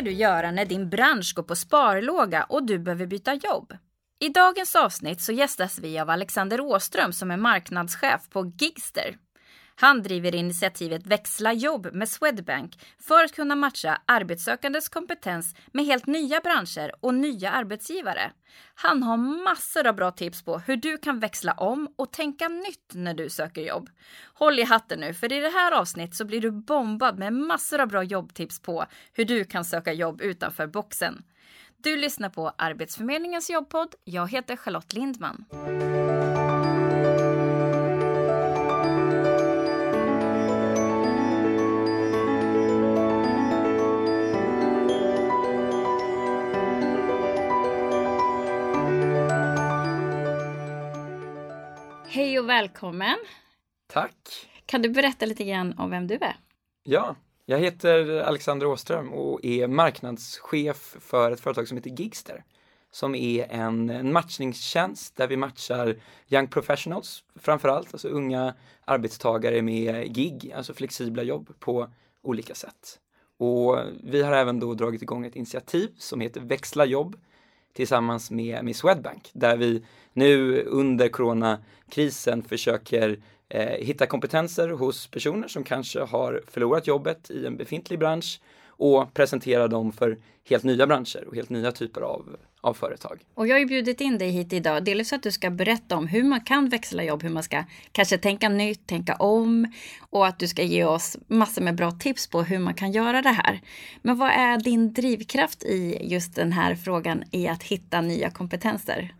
Ska du göra när din bransch går på sparlåga och du behöver byta jobb? I dagens avsnitt så gästas vi av Alexander Åström som är marknadschef på Gigster. Han driver initiativet Växla jobb med Swedbank för att kunna matcha arbetssökandes kompetens med helt nya branscher och nya arbetsgivare. Han har massor av bra tips på hur du kan växla om och tänka nytt när du söker jobb. Håll i hatten nu, för i det här avsnittet så blir du bombad med massor av bra jobbtips på hur du kan söka jobb utanför boxen. Du lyssnar på Arbetsförmedlingens jobbpodd. Jag heter Charlotte Lindman. Välkommen. Tack. Kan du berätta lite grann om vem du är? Ja, jag heter Alexander Åström och är marknadschef för ett företag som heter Gigster. Som är en, en matchningstjänst där vi matchar young professionals framförallt, alltså unga arbetstagare med gig, alltså flexibla jobb på olika sätt. Och vi har även då dragit igång ett initiativ som heter Växla jobb tillsammans med, med Swedbank där vi nu under coronakrisen försöker eh, hitta kompetenser hos personer som kanske har förlorat jobbet i en befintlig bransch och presentera dem för helt nya branscher och helt nya typer av, av företag. Och jag har ju bjudit in dig hit idag, delvis för att du ska berätta om hur man kan växla jobb, hur man ska kanske tänka nytt, tänka om och att du ska ge oss massor med bra tips på hur man kan göra det här. Men vad är din drivkraft i just den här frågan i att hitta nya kompetenser?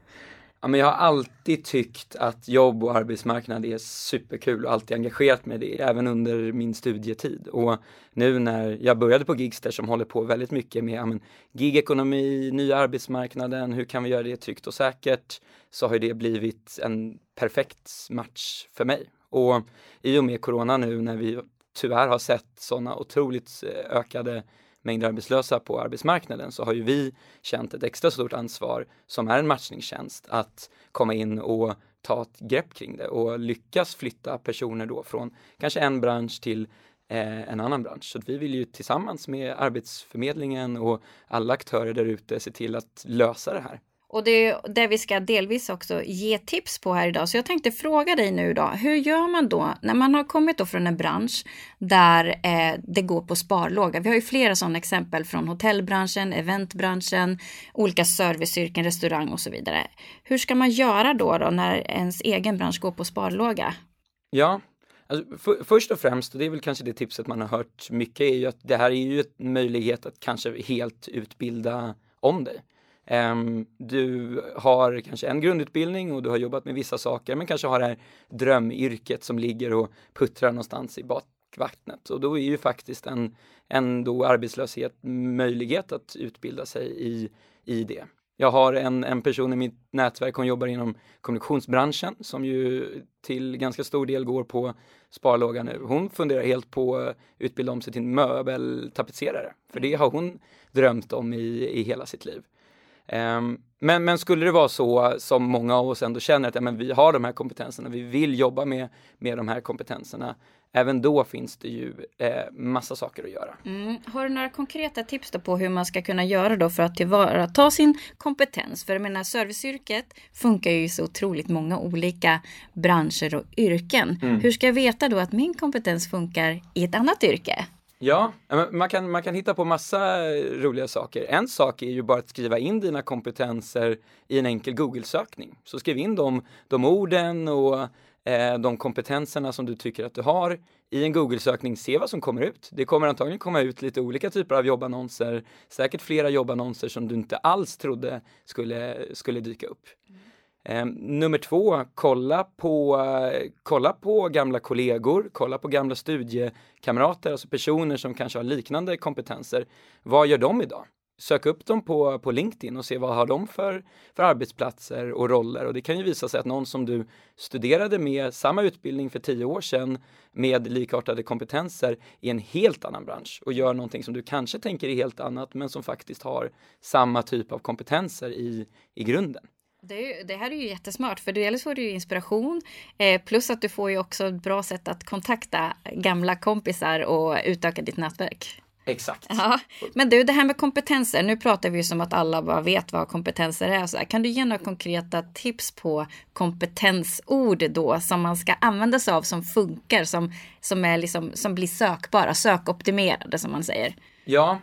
Ja, men jag har alltid tyckt att jobb och arbetsmarknad är superkul och alltid engagerat mig i det, även under min studietid. Och nu när jag började på Gigster som håller på väldigt mycket med ja, men, gigekonomi, nya arbetsmarknaden, hur kan vi göra det tryggt och säkert, så har det blivit en perfekt match för mig. Och i och med corona nu när vi tyvärr har sett sådana otroligt eh, ökade mängder arbetslösa på arbetsmarknaden så har ju vi känt ett extra stort ansvar som är en matchningstjänst att komma in och ta ett grepp kring det och lyckas flytta personer då från kanske en bransch till eh, en annan bransch. Så vi vill ju tillsammans med Arbetsförmedlingen och alla aktörer där ute se till att lösa det här. Och det är det vi ska delvis också ge tips på här idag. Så jag tänkte fråga dig nu då, hur gör man då när man har kommit då från en bransch där eh, det går på sparlåga? Vi har ju flera sådana exempel från hotellbranschen, eventbranschen, olika serviceyrken, restaurang och så vidare. Hur ska man göra då, då när ens egen bransch går på sparlåga? Ja, Alltså, för, först och främst, och det är väl kanske det tipset man har hört mycket, är ju att det här är ju en möjlighet att kanske helt utbilda om dig. Um, du har kanske en grundutbildning och du har jobbat med vissa saker men kanske har det här drömyrket som ligger och puttrar någonstans i bakvattnet och då är ju faktiskt en, en då arbetslöshet möjlighet att utbilda sig i, i det. Jag har en, en person i mitt nätverk, hon jobbar inom kommunikationsbranschen som ju till ganska stor del går på sparlåga nu. Hon funderar helt på att utbilda om sig till möbeltapetserare, för det har hon drömt om i, i hela sitt liv. Um, men, men skulle det vara så som många av oss ändå känner att ja, men vi har de här kompetenserna, vi vill jobba med, med de här kompetenserna, även då finns det ju eh, massa saker att göra. Mm. Har du några konkreta tips på hur man ska kunna göra då för att tillvarata sin kompetens? För jag menar serviceyrket funkar ju i så otroligt många olika branscher och yrken. Mm. Hur ska jag veta då att min kompetens funkar i ett annat yrke? Ja, man kan, man kan hitta på massa eh, roliga saker. En sak är ju bara att skriva in dina kompetenser i en enkel Google-sökning. Så skriv in de, de orden och eh, de kompetenserna som du tycker att du har i en Google-sökning, se vad som kommer ut. Det kommer antagligen komma ut lite olika typer av jobbannonser, säkert flera jobbannonser som du inte alls trodde skulle, skulle dyka upp. Eh, nummer två, kolla på, kolla på gamla kollegor, kolla på gamla studiekamrater, alltså personer som kanske har liknande kompetenser. Vad gör de idag? Sök upp dem på, på LinkedIn och se vad har de för, för arbetsplatser och roller. Och det kan ju visa sig att någon som du studerade med samma utbildning för tio år sedan med likartade kompetenser i en helt annan bransch och gör någonting som du kanske tänker är helt annat men som faktiskt har samma typ av kompetenser i, i grunden. Det, det, här är ju jättesmart för dels får du inspiration eh, plus att du får ju också ett bra sätt att kontakta gamla kompisar och utöka ditt nätverk. Exakt. Ja. Men du, det här med kompetenser. Nu pratar vi ju som att alla bara vet vad kompetenser är. Så här. Kan du ge några konkreta tips på kompetensord då som man ska använda sig av som funkar, som, som, är liksom, som blir sökbara, sökoptimerade som man säger? Ja,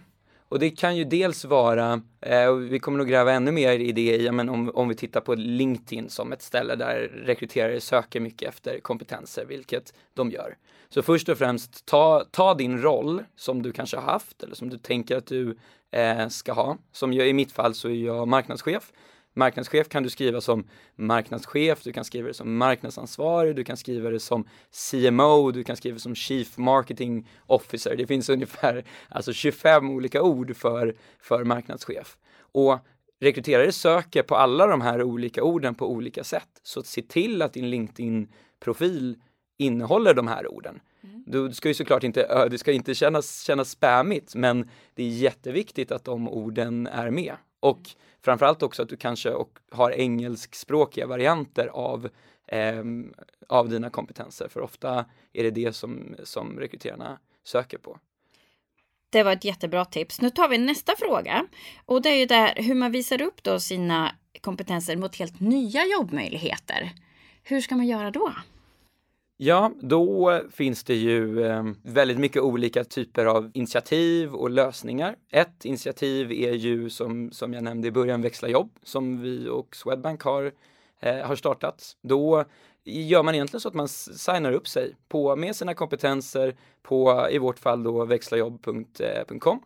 och det kan ju dels vara, eh, och vi kommer nog gräva ännu mer i det ja, men om, om vi tittar på LinkedIn som ett ställe där rekryterare söker mycket efter kompetenser, vilket de gör. Så först och främst, ta, ta din roll som du kanske har haft eller som du tänker att du eh, ska ha. Som jag, i mitt fall så är jag marknadschef. Marknadschef kan du skriva som marknadschef, du kan skriva det som marknadsansvarig, du kan skriva det som CMO, du kan skriva det som Chief Marketing Officer. Det finns ungefär alltså 25 olika ord för, för marknadschef. Och rekryterare söker på alla de här olika orden på olika sätt. Så se till att din LinkedIn-profil innehåller de här orden. Mm. Du ska ju såklart inte, det ska inte kännas, kännas spammigt, men det är jätteviktigt att de orden är med. Och framförallt också att du kanske och har engelskspråkiga varianter av, eh, av dina kompetenser, för ofta är det det som, som rekryterarna söker på. Det var ett jättebra tips. Nu tar vi nästa fråga. Och det är ju där hur man visar upp då sina kompetenser mot helt nya jobbmöjligheter. Hur ska man göra då? Ja, då finns det ju eh, väldigt mycket olika typer av initiativ och lösningar. Ett initiativ är ju som, som jag nämnde i början, Växla jobb, som vi och Swedbank har, eh, har startat. Då gör man egentligen så att man signar upp sig på, med sina kompetenser på, i vårt fall då, växlajobb.com. Eh,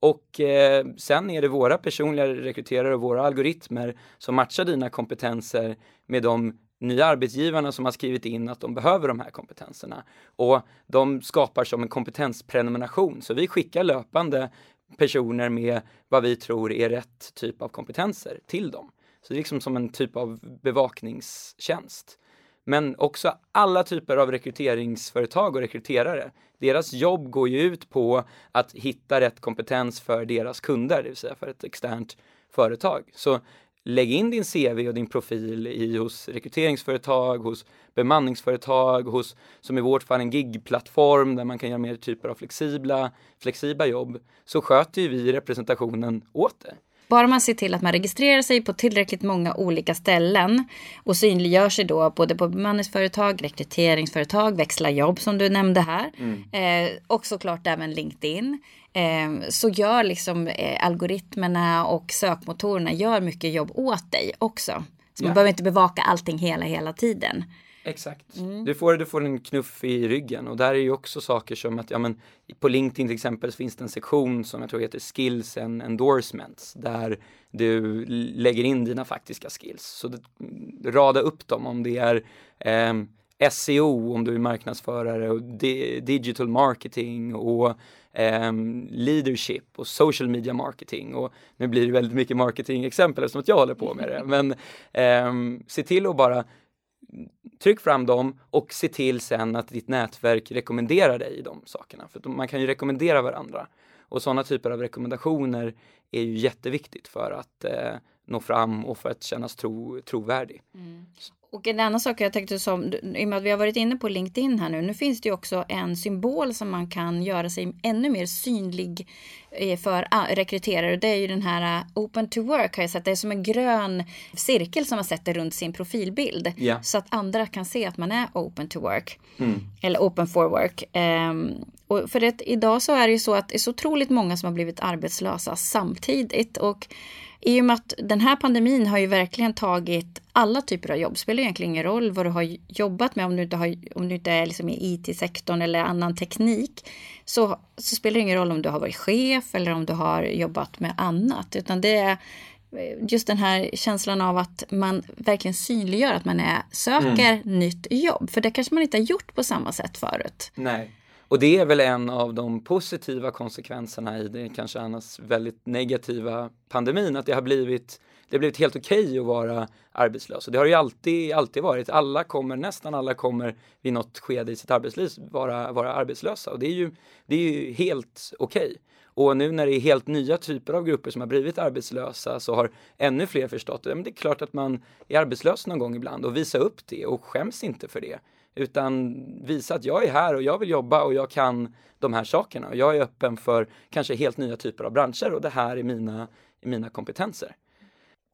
och eh, sen är det våra personliga rekryterare och våra algoritmer som matchar dina kompetenser med de nya arbetsgivarna som har skrivit in att de behöver de här kompetenserna. Och de skapar som en kompetensprenumeration, så vi skickar löpande personer med vad vi tror är rätt typ av kompetenser till dem. Så det är liksom som en typ av bevakningstjänst. Men också alla typer av rekryteringsföretag och rekryterare. Deras jobb går ju ut på att hitta rätt kompetens för deras kunder, det vill säga för ett externt företag. Så lägg in din CV och din profil i, hos rekryteringsföretag, hos bemanningsföretag, hos, som i vårt fall en gigplattform där man kan göra mer typer av flexibla, flexibla jobb, så sköter ju vi representationen åt det. Bara man ser till att man registrerar sig på tillräckligt många olika ställen och synliggör sig då både på bemanningsföretag, rekryteringsföretag, växla jobb som du nämnde här mm. eh, och såklart även LinkedIn. Eh, så gör liksom eh, algoritmerna och sökmotorerna gör mycket jobb åt dig också. Så man behöver inte bevaka allting hela, hela tiden. Exakt. Mm. Du, får, du får en knuff i ryggen och där är ju också saker som att, ja men på LinkedIn till exempel så finns det en sektion som jag tror heter Skills and Endorsements där du lägger in dina faktiska skills. Så rada upp dem om det är eh, SEO om du är marknadsförare och di digital marketing och um, leadership och social media marketing och nu blir det väldigt mycket marketing exempel eftersom att jag håller på med det. Men um, se till att bara tryck fram dem och se till sen att ditt nätverk rekommenderar dig i de sakerna. För man kan ju rekommendera varandra. Och sådana typer av rekommendationer är ju jätteviktigt för att eh, nå fram och för att kännas tro, trovärdig. Mm. Och en annan sak jag tänkte som, i och med att vi har varit inne på LinkedIn här nu, nu finns det ju också en symbol som man kan göra sig ännu mer synlig eh, för rekryterare. Det är ju den här eh, Open to Work har jag sett. Det är som en grön cirkel som man sätter runt sin profilbild. Yeah. Så att andra kan se att man är Open to Work. Mm. Eller Open for Work. Um, och för det, idag så är det ju så att det är så otroligt många som har blivit arbetslösa samtidigt. Och i och med att den här pandemin har ju verkligen tagit alla typer av jobb. Det spelar egentligen ingen roll vad du har jobbat med om du inte, har, om du inte är liksom i IT-sektorn eller annan teknik. Så, så spelar det ingen roll om du har varit chef eller om du har jobbat med annat. Utan det är just den här känslan av att man verkligen synliggör att man är, söker mm. nytt jobb. För det kanske man inte har gjort på samma sätt förut. Nej. Och det är väl en av de positiva konsekvenserna i det kanske annars väldigt negativa pandemin, att det har blivit det har blivit helt okej okay att vara arbetslös. Och det har ju alltid, alltid varit. Alla kommer, nästan alla kommer vid något skede i sitt arbetsliv vara, vara arbetslösa. Och det är ju, det är ju helt okej. Okay. Och nu när det är helt nya typer av grupper som har blivit arbetslösa så har ännu fler förstått det. Men det är klart att man är arbetslös någon gång ibland och visa upp det och skäms inte för det utan visa att jag är här och jag vill jobba och jag kan de här sakerna och jag är öppen för kanske helt nya typer av branscher och det här är mina, mina kompetenser.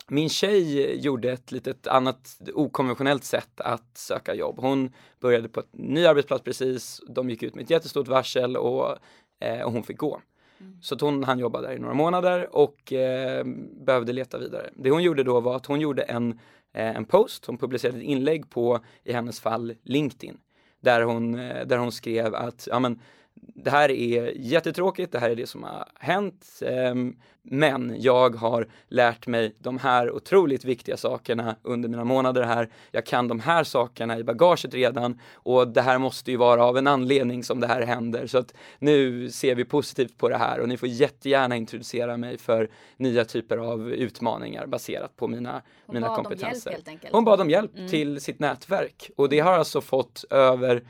Min tjej gjorde ett litet annat okonventionellt sätt att söka jobb. Hon började på en ny arbetsplats precis, de gick ut med ett jättestort varsel och, eh, och hon fick gå. Mm. Så att hon hann jobba där i några månader och eh, behövde leta vidare. Det hon gjorde då var att hon gjorde en, eh, en post, hon publicerade ett inlägg på, i hennes fall, LinkedIn. Där hon, eh, där hon skrev att, ja men det här är jättetråkigt, det här är det som har hänt, ehm, men jag har lärt mig de här otroligt viktiga sakerna under mina månader här. Jag kan de här sakerna i bagaget redan och det här måste ju vara av en anledning som det här händer. Så att nu ser vi positivt på det här och ni får jättegärna introducera mig för nya typer av utmaningar baserat på mina, Hon mina bad kompetenser. Om hjälp, helt enkelt. Hon bad om hjälp mm. till sitt nätverk och det har alltså fått över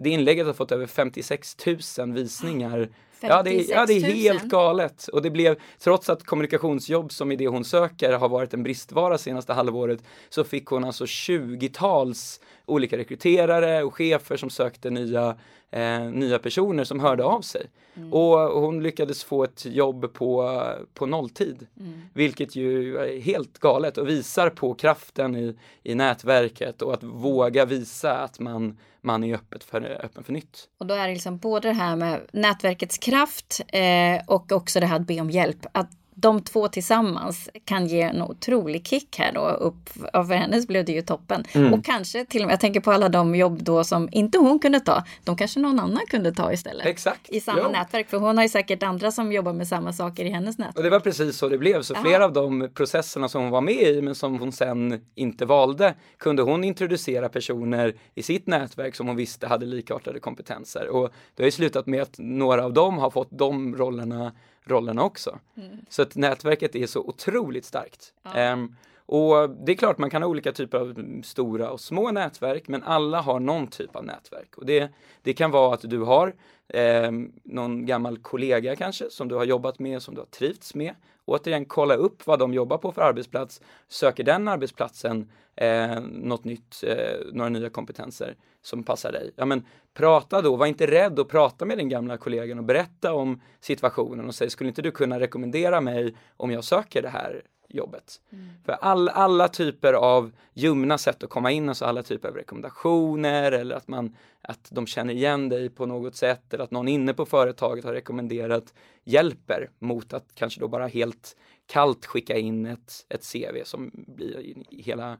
det inlägget har fått över 56 000 visningar. Ja det, är, ja, det är helt galet. Och det blev, trots att kommunikationsjobb som är det hon söker har varit en bristvara senaste halvåret, så fick hon alltså 20-tals olika rekryterare och chefer som sökte nya, eh, nya personer som hörde av sig. Mm. Och hon lyckades få ett jobb på, på nolltid. Mm. Vilket ju är helt galet och visar på kraften i, i nätverket och att våga visa att man, man är öppet för, öppen för nytt. Och då är det liksom både det här med nätverkets kraft eh, och också det här att be om hjälp. Att de två tillsammans kan ge en otrolig kick här då upp. För hennes blev det ju toppen. Mm. Och kanske till och med, jag tänker på alla de jobb då som inte hon kunde ta. De kanske någon annan kunde ta istället. Exakt. I samma jo. nätverk. För hon har ju säkert andra som jobbar med samma saker i hennes nätverk. Och det var precis så det blev. Så Aha. flera av de processerna som hon var med i men som hon sen inte valde kunde hon introducera personer i sitt nätverk som hon visste hade likartade kompetenser. Och det har ju slutat med att några av dem har fått de rollerna rollerna också. Mm. Så att nätverket är så otroligt starkt. Ja. Um, och det är klart man kan ha olika typer av stora och små nätverk men alla har någon typ av nätverk. Och det, det kan vara att du har eh, någon gammal kollega kanske som du har jobbat med, som du har trivts med. Återigen kolla upp vad de jobbar på för arbetsplats. Söker den arbetsplatsen eh, något nytt, eh, några nya kompetenser som passar dig. Ja men prata då, var inte rädd att prata med din gamla kollegan och berätta om situationen och säg skulle inte du kunna rekommendera mig om jag söker det här jobbet. Mm. För all, alla typer av ljumna sätt att komma in, alltså alla typer av rekommendationer eller att, man, att de känner igen dig på något sätt eller att någon inne på företaget har rekommenderat hjälper mot att kanske då bara helt kallt skicka in ett, ett CV som blir i, hela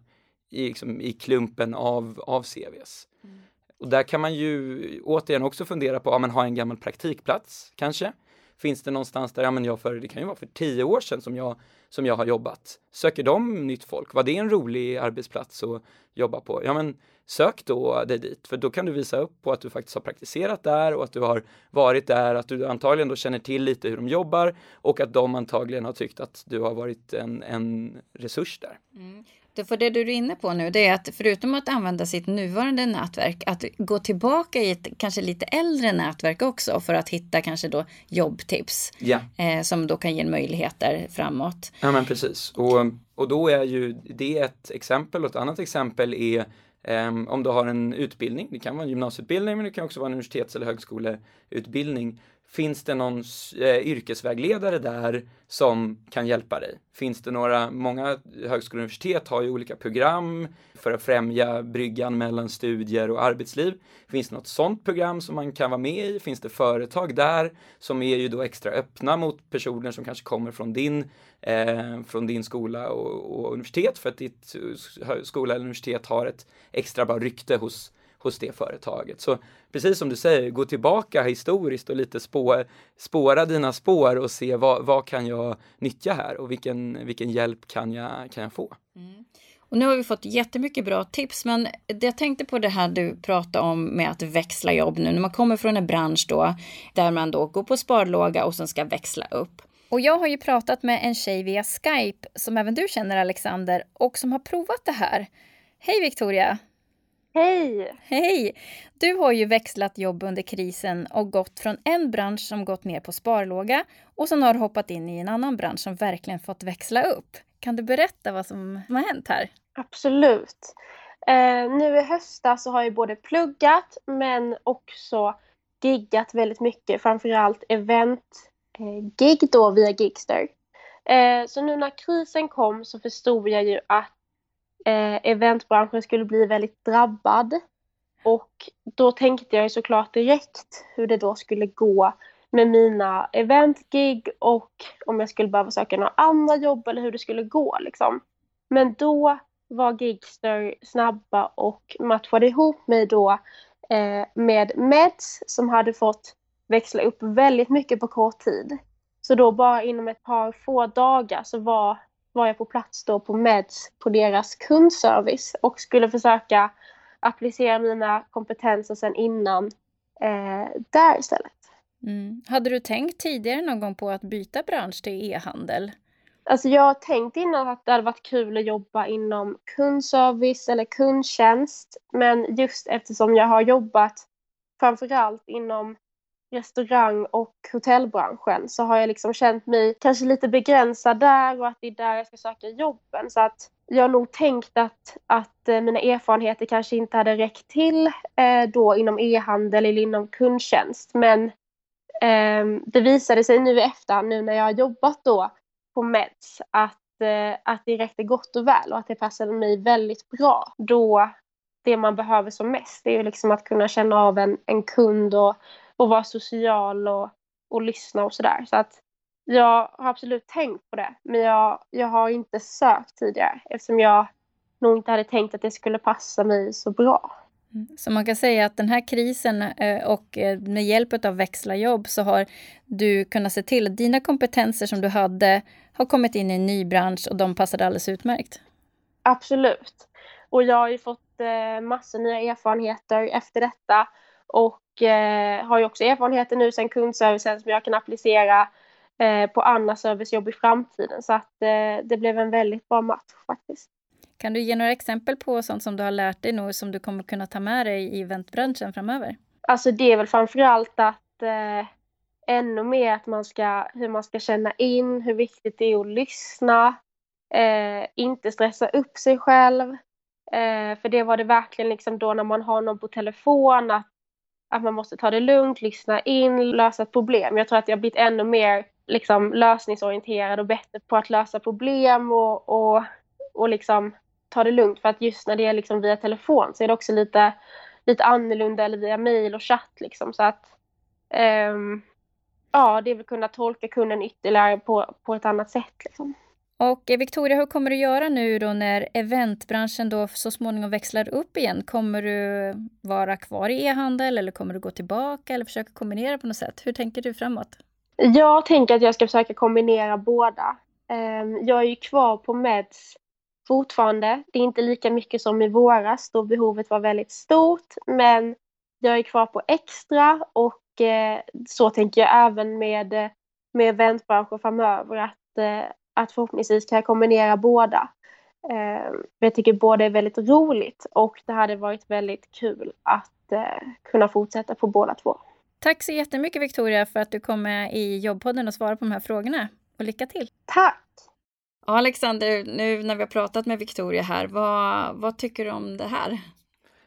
i, liksom, i klumpen av, av CVs. Mm. Och där kan man ju återigen också fundera på, ja men ha en gammal praktikplats kanske? Finns det någonstans där, ja men jag för, det kan ju vara för tio år sedan som jag, som jag har jobbat. Söker de nytt folk? Var det en rolig arbetsplats att jobba på? Ja men sök då dig dit, för då kan du visa upp på att du faktiskt har praktiserat där och att du har varit där, att du antagligen då känner till lite hur de jobbar och att de antagligen har tyckt att du har varit en, en resurs där. Mm. För det du är inne på nu, det är att förutom att använda sitt nuvarande nätverk, att gå tillbaka i ett kanske lite äldre nätverk också för att hitta kanske då jobbtips ja. eh, som då kan ge möjligheter framåt. Ja, men precis. Och, och då är ju det ett exempel och ett annat exempel är Um, om du har en utbildning, det kan vara en gymnasieutbildning men det kan också vara en universitets eller högskoleutbildning Finns det någon eh, yrkesvägledare där som kan hjälpa dig? Finns det några, många högskolor och universitet har ju olika program för att främja bryggan mellan studier och arbetsliv. Finns det något sådant program som man kan vara med i? Finns det företag där som är ju då extra öppna mot personer som kanske kommer från din, eh, från din skola och, och universitet för att ditt eh, skola eller universitet har ett extra bra rykte hos hos det företaget. Så precis som du säger, gå tillbaka historiskt och lite spå, spåra dina spår och se vad, vad kan jag nyttja här och vilken, vilken hjälp kan jag, kan jag få. Mm. Och nu har vi fått jättemycket bra tips, men jag tänkte på det här du pratade om med att växla jobb nu när man kommer från en bransch då där man då går på sparlåga och sen ska växla upp. Och jag har ju pratat med en tjej via Skype som även du känner Alexander och som har provat det här. Hej Victoria! Hej! Hej! Du har ju växlat jobb under krisen och gått från en bransch som gått ner på sparlåga och sen har du hoppat in i en annan bransch som verkligen fått växla upp. Kan du berätta vad som har hänt här? Absolut. Eh, nu i höstas så har jag både pluggat men också giggat väldigt mycket, framförallt event eh, då via Gigster. Eh, så nu när krisen kom så förstod jag ju att eh, eventbranschen skulle bli väldigt drabbad. Och då tänkte jag ju såklart direkt hur det då skulle gå med mina eventgig och om jag skulle behöva söka några andra jobb eller hur det skulle gå liksom. Men då var Gigster snabba och matchade ihop mig då eh, med Meds som hade fått växla upp väldigt mycket på kort tid. Så då bara inom ett par få dagar så var, var jag på plats då på Meds på deras kundservice och skulle försöka applicera mina kompetenser sen innan eh, där istället. Mm. Hade du tänkt tidigare någon gång på att byta bransch till e-handel? Alltså jag har tänkt innan att det hade varit kul att jobba inom kundservice eller kundtjänst. Men just eftersom jag har jobbat framförallt inom restaurang och hotellbranschen så har jag liksom känt mig kanske lite begränsad där och att det är där jag ska söka jobben. Så att jag har nog tänkt att, att eh, mina erfarenheter kanske inte hade räckt till eh, då inom e-handel eller inom kundtjänst. Men eh, det visade sig nu i efterhand, nu när jag har jobbat då på Meds, att, eh, att det räckte gott och väl och att det passade mig väldigt bra. Då det man behöver som mest är ju liksom att kunna känna av en, en kund och, och vara social och, och lyssna och sådär. Så att jag har absolut tänkt på det, men jag, jag har inte sökt tidigare eftersom jag nog inte hade tänkt att det skulle passa mig så bra. Mm. Så man kan säga att den här krisen eh, och eh, med hjälp av växla jobb så har du kunnat se till att dina kompetenser som du hade har kommit in i en ny bransch och de passade alldeles utmärkt. Absolut. Och jag har ju fått eh, massor nya erfarenheter efter detta och har ju också erfarenheter nu sen kundservicen som jag kan applicera på andra servicejobb i framtiden. Så att det blev en väldigt bra match faktiskt. Kan du ge några exempel på sånt som du har lärt dig nu som du kommer kunna ta med dig i eventbranschen framöver? Alltså det är väl framförallt att eh, ännu mer att man ska, hur man ska känna in, hur viktigt det är att lyssna, eh, inte stressa upp sig själv. Eh, för det var det verkligen liksom då när man har någon på telefon, att, att man måste ta det lugnt, lyssna in, lösa ett problem. Jag tror att jag har blivit ännu mer liksom, lösningsorienterad och bättre på att lösa problem och, och, och liksom ta det lugnt för att just när det är liksom via telefon så är det också lite, lite annorlunda eller via mail och chatt liksom så att um, ja, det är väl kunna tolka kunden ytterligare på, på ett annat sätt liksom. Och eh, Victoria, hur kommer du göra nu då när eventbranschen då så småningom växlar upp igen? Kommer du vara kvar i e-handel eller kommer du gå tillbaka eller försöka kombinera på något sätt? Hur tänker du framåt? Jag tänker att jag ska försöka kombinera båda. Ehm, jag är ju kvar på Meds fortfarande. Det är inte lika mycket som i våras då behovet var väldigt stort, men jag är kvar på extra och eh, så tänker jag även med, eh, med eventbranschen framöver att, att förhoppningsvis kan jag kombinera båda. Eh, jag tycker båda är väldigt roligt och det hade varit väldigt kul att eh, kunna fortsätta på båda två. Tack så jättemycket Victoria för att du kom med i jobbpodden och svarade på de här frågorna. Och lycka till! Tack! Alexander, nu när vi har pratat med Victoria här, vad, vad tycker du om det här?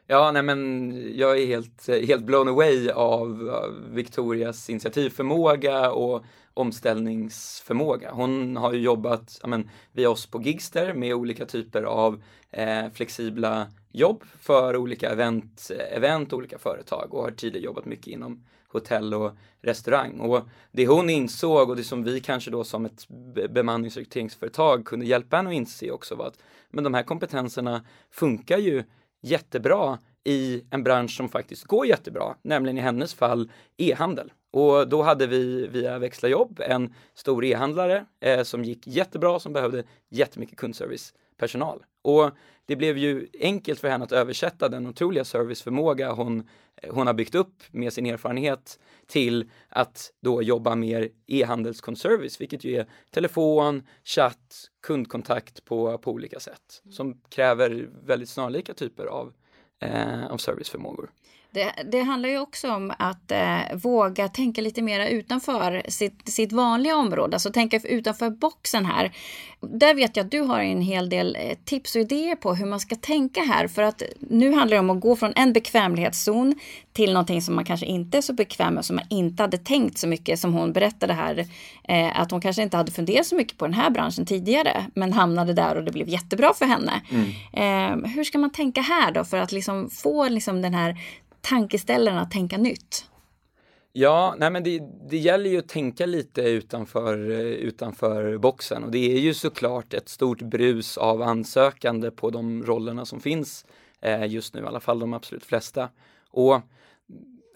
Ja, nej men jag är helt, helt blown away av Victorias initiativförmåga och omställningsförmåga. Hon har ju jobbat men, via oss på Gigster med olika typer av eh, flexibla jobb för olika event, event, olika företag och har tidigare jobbat mycket inom hotell och restaurang. Och det hon insåg och det som vi kanske då som ett bemanningsrekryteringsföretag kunde hjälpa henne att inse också var att men de här kompetenserna funkar ju jättebra i en bransch som faktiskt går jättebra, nämligen i hennes fall e-handel. Och då hade vi via Växla jobb en stor e-handlare eh, som gick jättebra, som behövde jättemycket kundservicepersonal. Och det blev ju enkelt för henne att översätta den otroliga serviceförmåga hon, hon har byggt upp med sin erfarenhet till att då jobba mer e-handelskundservice, vilket ju är telefon, chatt, kundkontakt på, på olika sätt som kräver väldigt snarlika typer av, eh, av serviceförmågor. Det, det, handlar ju också om att eh, våga tänka lite mer utanför sitt, sitt vanliga område, alltså tänka utanför boxen här. Där vet jag att du har en hel del eh, tips och idéer på hur man ska tänka här, för att nu handlar det om att gå från en bekvämlighetszon till någonting som man kanske inte är så bekväm med, som man inte hade tänkt så mycket, som hon berättade här, eh, att hon kanske inte hade funderat så mycket på den här branschen tidigare, men hamnade där och det blev jättebra för henne. Mm. Eh, hur ska man tänka här då för att liksom få liksom den här tankeställaren att tänka nytt? Ja, nej men det, det gäller ju att tänka lite utanför, eh, utanför boxen och det är ju såklart ett stort brus av ansökande på de rollerna som finns eh, just nu, i alla fall de absolut flesta. Och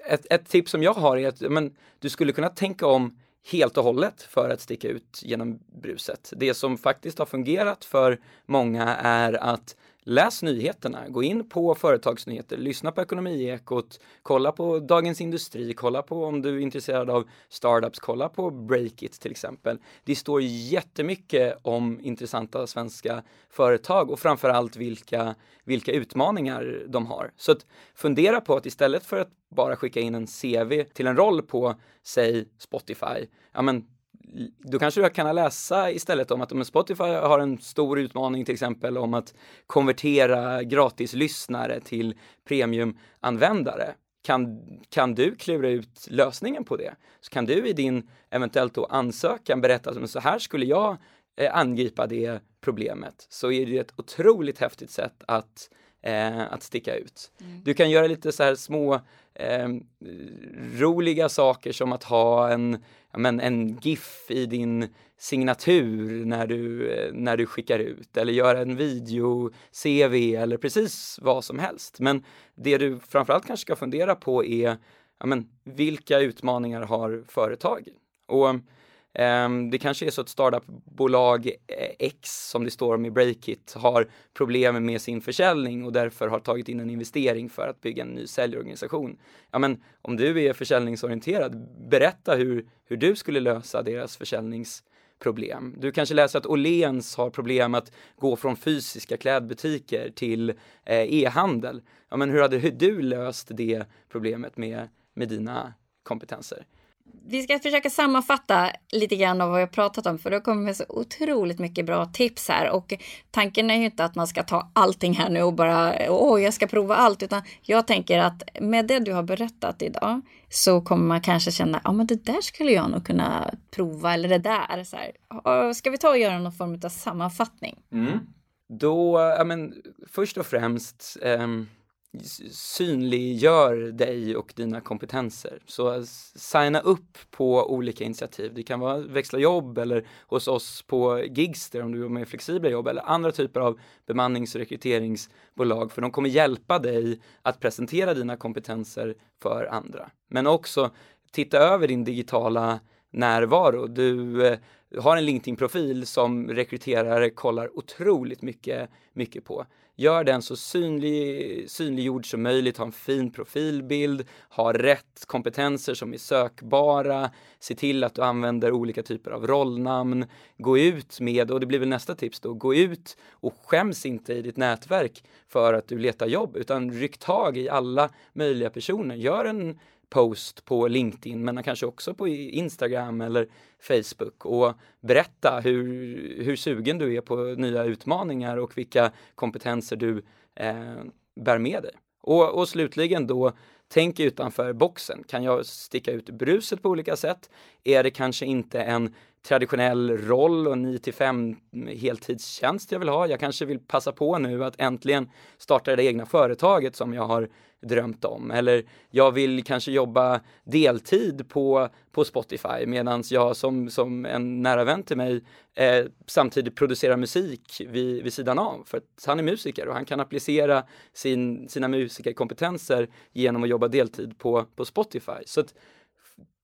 ett, ett tips som jag har är att men, du skulle kunna tänka om helt och hållet för att sticka ut genom bruset. Det som faktiskt har fungerat för många är att läs nyheterna, gå in på företagsnyheter, lyssna på Ekonomiekot, kolla på Dagens Industri, kolla på om du är intresserad av startups, kolla på Breakit till exempel. Det står jättemycket om intressanta svenska företag och framförallt vilka, vilka utmaningar de har. Så att fundera på att istället för att bara skicka in en CV till en roll på, säg Spotify, ja men då kanske du kan läsa istället om att om Spotify har en stor utmaning till exempel om att konvertera gratislyssnare till premiumanvändare. Kan, kan du klura ut lösningen på det? Så kan du i din eventuellt då ansökan berätta att så här skulle jag eh, angripa det problemet. Så är det ett otroligt häftigt sätt att eh, att sticka ut. Mm. Du kan göra lite så här små eh, roliga saker som att ha en, ja, men, en GIF i din signatur när du, när du skickar ut eller göra en video-CV eller precis vad som helst. Men det du framförallt kanske ska fundera på är ja, men, vilka utmaningar har företag? Och Ehm, det kanske är så att startupbolag eh, X, som det står om i Breakit, har problem med sin försäljning och därför har tagit in en investering för att bygga en ny säljorganisation. Ja, men om du är försäljningsorienterad, berätta hur, hur du skulle lösa deras försäljningsproblem. Du kanske läser att Åhléns har problem att gå från fysiska klädbutiker till eh, e-handel. Ja, men hur hade du löst det problemet med, med dina kompetenser? Vi ska försöka sammanfatta lite grann av vad jag pratat om, för det kommer kommit så otroligt mycket bra tips här. Och tanken är ju inte att man ska ta allting här nu och bara, åh, jag ska prova allt, utan jag tänker att med det du har berättat idag så kommer man kanske känna, ja men det där skulle jag nog kunna prova, eller det där. Så här. Ska vi ta och göra någon form av sammanfattning? Mm. Då, ja men först och främst, um synliggör dig och dina kompetenser. Så signa upp på olika initiativ. Det kan vara växla jobb eller hos oss på Gigster om du jobbar med flexibla jobb eller andra typer av bemannings och rekryteringsbolag för de kommer hjälpa dig att presentera dina kompetenser för andra. Men också titta över din digitala närvaro. Du eh, har en LinkedIn-profil som rekryterare kollar otroligt mycket, mycket på. Gör den så synlig, synliggjord som möjligt, ha en fin profilbild, ha rätt kompetenser som är sökbara, se till att du använder olika typer av rollnamn, gå ut med, och det blir väl nästa tips då, gå ut och skäms inte i ditt nätverk för att du letar jobb, utan ryck tag i alla möjliga personer. Gör en post på LinkedIn men kanske också på Instagram eller Facebook och berätta hur, hur sugen du är på nya utmaningar och vilka kompetenser du eh, bär med dig. Och, och slutligen då, tänk utanför boxen. Kan jag sticka ut bruset på olika sätt? Är det kanske inte en traditionell roll och 9 till 5 heltidstjänst jag vill ha. Jag kanske vill passa på nu att äntligen starta det egna företaget som jag har drömt om. Eller jag vill kanske jobba deltid på, på Spotify medan jag som, som en nära vän till mig eh, samtidigt producerar musik vid, vid sidan av. För att han är musiker och han kan applicera sin, sina musikerkompetenser genom att jobba deltid på, på Spotify. Så att,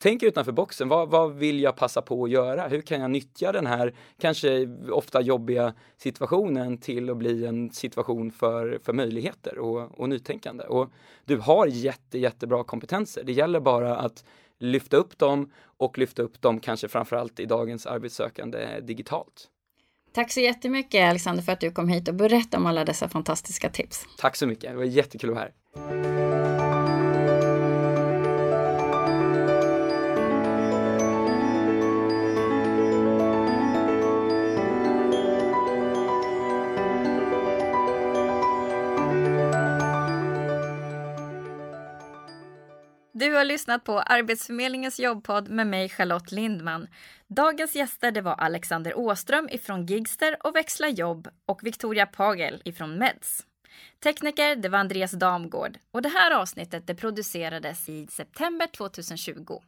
tänk utanför boxen. Vad, vad vill jag passa på att göra? Hur kan jag nyttja den här kanske ofta jobbiga situationen till att bli en situation för, för möjligheter och, och nytänkande? Och du har jätte, jättebra kompetenser. Det gäller bara att lyfta upp dem och lyfta upp dem kanske framförallt i dagens arbetssökande digitalt. Tack så jättemycket Alexander för att du kom hit och berättade om alla dessa fantastiska tips. Tack så mycket, det var jättekul att vara här. Har lyssnat på Arbetsförmedlingens jobbpodd med mig Charlotte Lindman. Dagens gäster det var Alexander Åström ifrån Gigster och Växla jobb och Victoria Pagel ifrån Meds. Tekniker det var Andreas Damgård och det här avsnittet det producerades i september 2020.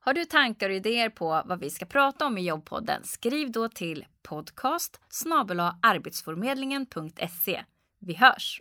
Har du tankar och idéer på vad vi ska prata om i jobbpodden skriv då till podcast arbetsförmedlingen.se. Vi hörs!